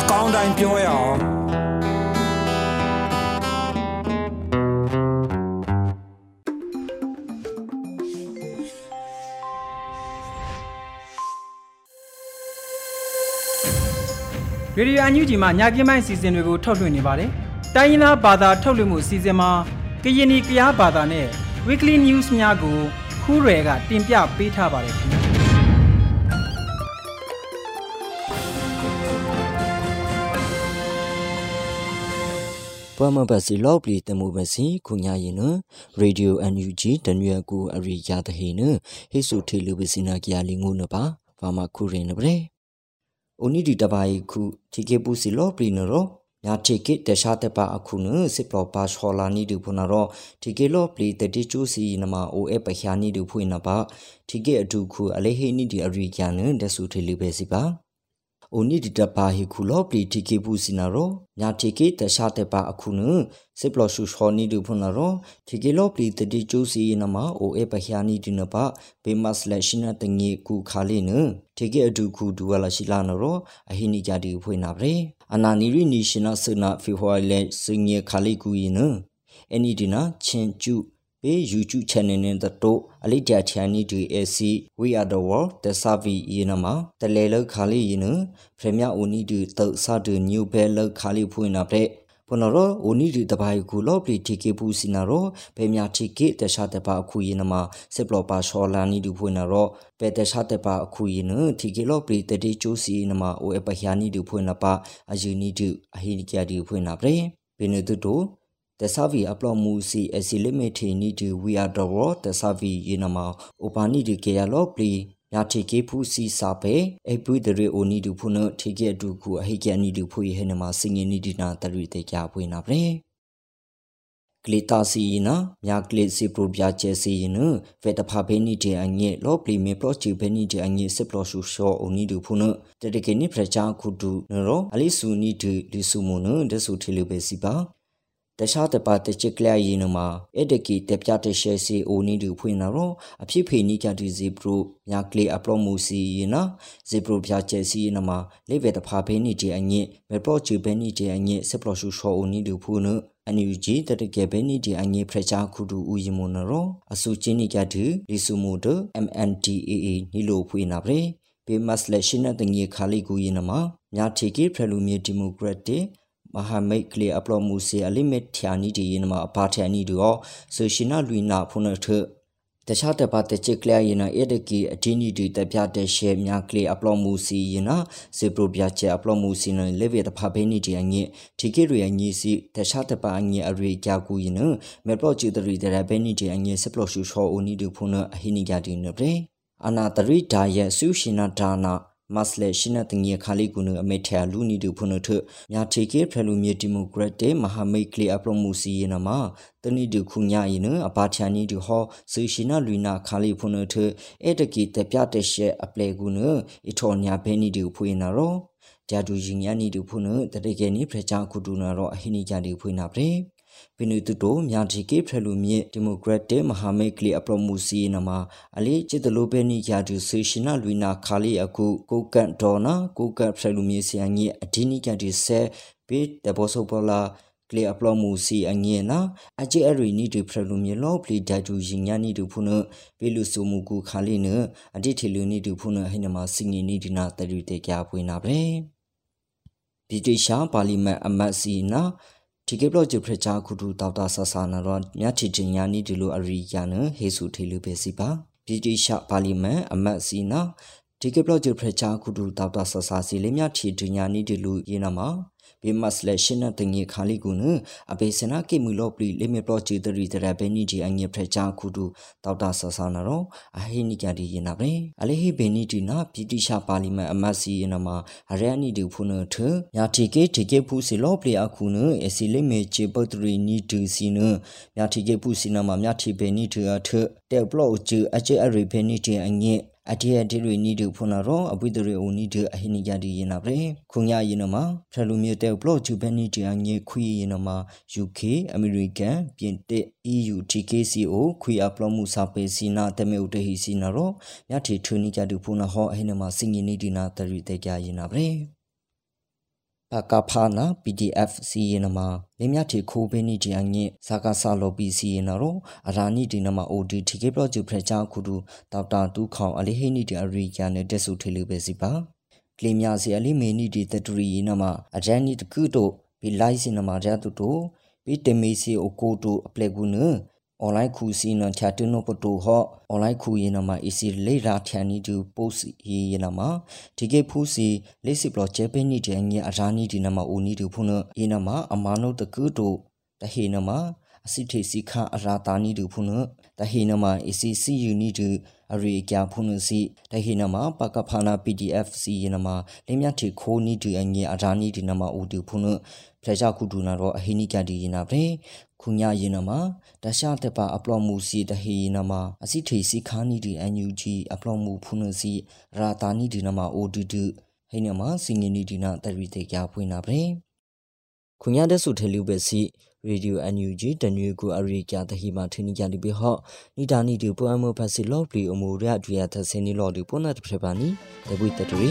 အကောင်းတိုင်းပြောရအောင်ရေဒီယို UNG မှာညကင်းပိုင်းစီစဉ်တွေကိုထုတ်လွှင့်နေပါတယ်။တိုင်းရင်းသားဘာသာထုတ်လွှင့်မှုစီစဉ်မှာ ကရင်နီကရားဘာသာနဲ့ Weekly News များကိုခူးရဲကတင်ပြပေးထားပါတယ်ခင်ဗျာ။ပမဘစီလောပလီတမှုဘစီခုညာရင်နရေဒီယို NUG တနွေကူအရိယာတဟိနဟိဆုထေလူဘစီနာကရလီငုနပါဘာမခုရင်နဗရေအိုနီဒီတပိုင်ခုတီကေပူစီလောပလီနရော ญาติกิเตชาเตปาอคุนึสิปลอปาชอลานีดูพุนารอทิเกลอปลีเตติจูซีนมาโอเอปะญานีดูพุนบะทิเกอดูคูอเลเฮนีดีอริยานึเดสุเทลิเบสิบาအိုနိဒတပါဟီခုလောပလီတီကေပူစင်နာရောညာတီကေတရှာတပါအခုနုစစ်ပလရှူရှောနီဒုဖနာရောတီကေလောပလီတတိကျိုးစီနမအိုအေပခယာနီဒုနပဘေမတ်စလက်ရှင်နတငေကူခါလေးနုတီကေအဒုခုဒူဝလာရှိလာနရောအဟိနိကြတီဖွေနာပရေ အနာနီရီနီရှင်နာစနာဖီဟွာလေစငေခါလေးကူယနအနီဒီနာချင်းကျူပေ YouTube channel နဲ့တော့အလိတချာနီဒီ AC we are the world the savi ယနမှာတလေလောက်ခါလေးယနပရမအိုနီဒီတောက်စာဒညူဘဲလောက်ခါလေးဖွင့်နာတဲ့ ပနရောအိုနီဒီတပိုင်ကူလောပလီတီကေပူစီနာရောဘေမြာတီကေတခြားတပါအခုယနမှာစစ်ပလောပါရှောလာနီဒီဖွင့်နာရောပေတခြားတပါအခုယနတီကေလောပလီတတိကျိုးစီနမှာအိုအပဟယာနီဒီဖွင့်နာပါအယူနီဒီအဟိနီကျဒီဖွင့်နာပရေဘေနတုတို ยาเทเกผู้ซีซาเปไอปุยเดเรโอนีดูพุนเทเกดูคูอหิเกนีดูพุยเฮนมาสิงนีดีนาตรุเตยาปุยนาเปကလီတာစီနာညာကလီစီပရိုပြချေစီနဖေတဖာဘေနီတေအငေလောပလီမေပလောချီဘေနီတေအငေစပလောရှူရှောအုန်နီဒူဖုနတတကေနိဖရချာခုဒူနရောအလီဆူနီဒူလီဆူမုန်ဒဆူထေလူဘေစီပါ တခြားတပါတချစ်ကလရီနမှာအဲ့တကီတက်ပြတဲ့ရှယ်စီအိုနီဒူဖွင့်နာတော့အဖြစ်ဖေနီကတူဇီပရိုမြာကလေအပလောမူစီယနာဇီပရိုပြချေစီနမှာလေဝေတဖာဘေနီတေအငေမေပလောချီဘေနီတေအငေစစ်ပလောရှူရှောအိုနီဒူဖုနအန်ယူဂျီတတကယ်ဘဲနီဒီအငေဖရချာခုဒူဦးယမနရောအဆူချင်းနီကတူလီဆူမိုဒ MNDAA နီလိုဖွေနာပရေပေမတ်လက်ရှင်နတငေခါလီကူယနမှာညာတီကေဖရလူမြေဒီမိုကရက်တစ် မဟာမိတ်ကလီအပလောမှုစီအလိမက်ထျာနီဒီယနမှာအပါထျာနီဒူရောဆိုရှင်နာလူနာဖုန်ထတခြားတပါတချစ်ကလျရင်နာအဲ့တကီအတင်းကြီးတပြတဲ့ရှဲများကလေးအပလော့မှုစီရင်နာစေပရိုပြချေအပလော့မှုစီနလေဝေတဖဘဲနီတီအငိတီကေရယညီစီတခြားတပါအငိအရိကြာကူရင်နမေပလော့ချီတရီတရဘဲနီတီအငိစပလော့ရှူရှောအိုနီဒူဖုန်အဟိနီကြတီနပရေအနာတရီဒါရဲ့ဆူရှင်နာဒါနာ မတ်လေရှိနတငီခါလီကုနအမေထလူနီဒူဖုန်ထမြာထေကေဖရလူမြေဒီမိုကရက်တေမဟာမိတ်ကလီအပရမှုစီယနမတနီဒူခုညာယနအပါချာနီဒူဟောဆူရှိနလူနာခါလီဖုန်ထအဲတကီတပြတဲ့ရှေအပလေကုနအထောညာဘဲနီဒူဖွေနာရောဂျာဒူရင်ညာနီဒူဖုန်တတေကေနီဖရချာကုဒူနာရောအဟိနီဂျာဒီဖွေနာပရေ ပင်နူတူတိုမြာဒီကေဖရလူမြေဒီမိုကရက်တစ်မဟာမိတ်ကလီအပရမှုစီနမှာအလေးချစ်တလိုပဲနိယာဒူဆေရှင်နာလူနာခါလီအခုကိုကန်ဒေါ်နာကိုကန်ဖရလူမြေစီအငီအဒီနီကန်ဒီဆဲပေတဘောဆိုပလာကလီအပလမှုစီအငီနာအဂျီအရီနီဒီဖရလူမြေလောပလီဒတ်တူရင်ညာနီဒူဖုနပေလူဆူမူကူခါလီနအဒီတီလူနီဒူဖုနဟိနမစင်ငီနီဒီနာတရီတေကြပွေးနာပဲဗြိတိရှားပါလီမန်အမတ်စီနာ ဒီကေဘလော့ဂျပရချာခုဒူတောက်တာဆဆာနာရောမြတ်ချီတင်ညာနီဒီလိုအရိယာနဟေဆုထေလူပဲစီပါပြည်တိရှပါလီမန်အမတ်စီနာဒီကေဘလော့ဂျပရချာခုဒူတောက်တာဆဆာစီလေမြတ်ချီတင်ညာနီဒီလိုယေနာမှာ ဘေမတ်လက်ရှင်နတငေခါလီကုနအဘေစနာကေမူလောပလီလေမေပလောချီတရီတရဘဲနီဂျီအငေဖရချာခုဒူတောက်တာဆဆာနာရောအဟိနိကဒီယနာပဲအလေဟိဘေနီတီနာပြည်တိရှာပါလီမန်အမတ်စီယနာမှာအရန်နီဒီဖုနထညာတီကေတီကေဖူစီလောပလီအခုနအစီလေမေချေပတရီနီတူစီနညာတီကေဖူစီနာမှာညာတီဘေနီထအထတေဘလော့ချီအချေအရီဘေနီတီအငေ အတီအတီရီနီဒူဖုနာရောအပွိတရီအိုနီဒအဟိနီယာဒီယနာပရေခုညာယနမဖရလူမြေတဲဘလော့ချူဘန်နီတီအငေခွီယနမ UK အမေရိကန်ပြင်သစ် EU TKCO ခွီအပလောမှုစာပေစီနာတမေဥတဟီစီနာရောမြတ်တီထူနီကြတူဖုနာဟောအဟိနမစင်ငီနီဒီနာတရီတေကြယနာပရေ ပကဖာနာ PDF စီရင်နမှာလေမြတီခိုးပေးနေတဲ့အငိစကားဆာလော်ပီစီရင်နော်အရာနီဒီနမှာ OD တီကေပလော့ဂျူဖရချာခုဒူဒေါက်တာတူးခေါင်အလေးဟိနီဒီအရီယာနဲ့တက်ဆူထေလူပဲစီပါကလီမြစီအလေးမေနီဒီတတူရီနမှာအဂျန်နီတကူတိုဘီလိုက်စင်နမှာရတူတိုဘီတမီစီအိုကိုတိုအပလက်ကူန အွန်လိုင်းခူစီနချာတနိုပတိုဟော့အွန်လိုင်းခူရင်နမှာ AC လေရာထန်နီတူပို့စီရင်နမှာဒီကေဖူစီလေးစီဘလော့ချေပင်းနီတဲ့ငယ်အရာနီဒီနမှာအိုနီတူဖုန်ရင်နမှာအမာနုတကူတိုတဟေနမှာအစီထေစီခအရာတာနီတူဖုန်တဟေနမှာ ACC ယူနီတူအရိကျဖုန်စီတဟေနမှာပကဖာနာ PDF စီရင်နမှာလင်းမြထေခိုးနီတူအငယ်အရာနီဒီနမှာအိုတူဖုန်ဖလက်ချခုဒူနာတော့အဟိနိကဒီရင်နာပဲ ခုညာရင်နမှာတခြားတပါအပလော့မှုစီတဟေနမှာအစီထေစီခါနီဒီအန်ယူဂျီအပလော့မှုဖုန်စီရာတာနီဒီနမှာအိုဒူဒူဟိနမှာစင်ငင်းနီဒီနာတရီတေကြဖွင့်နာပဲခုညာတဲ့ဆုထေလူပဲစီရေဒီယိုအန်ယူဂျီတနွေကိုအရိကျတဟိမာထင်းကြလိပေဟော့နီတာနီဒီပွမ်မဖစီလော့ပလီအမူရအဒရီယာသစင်းနီလော့ဒီပွန်နတ်ပြပါနီတပွိတတရီ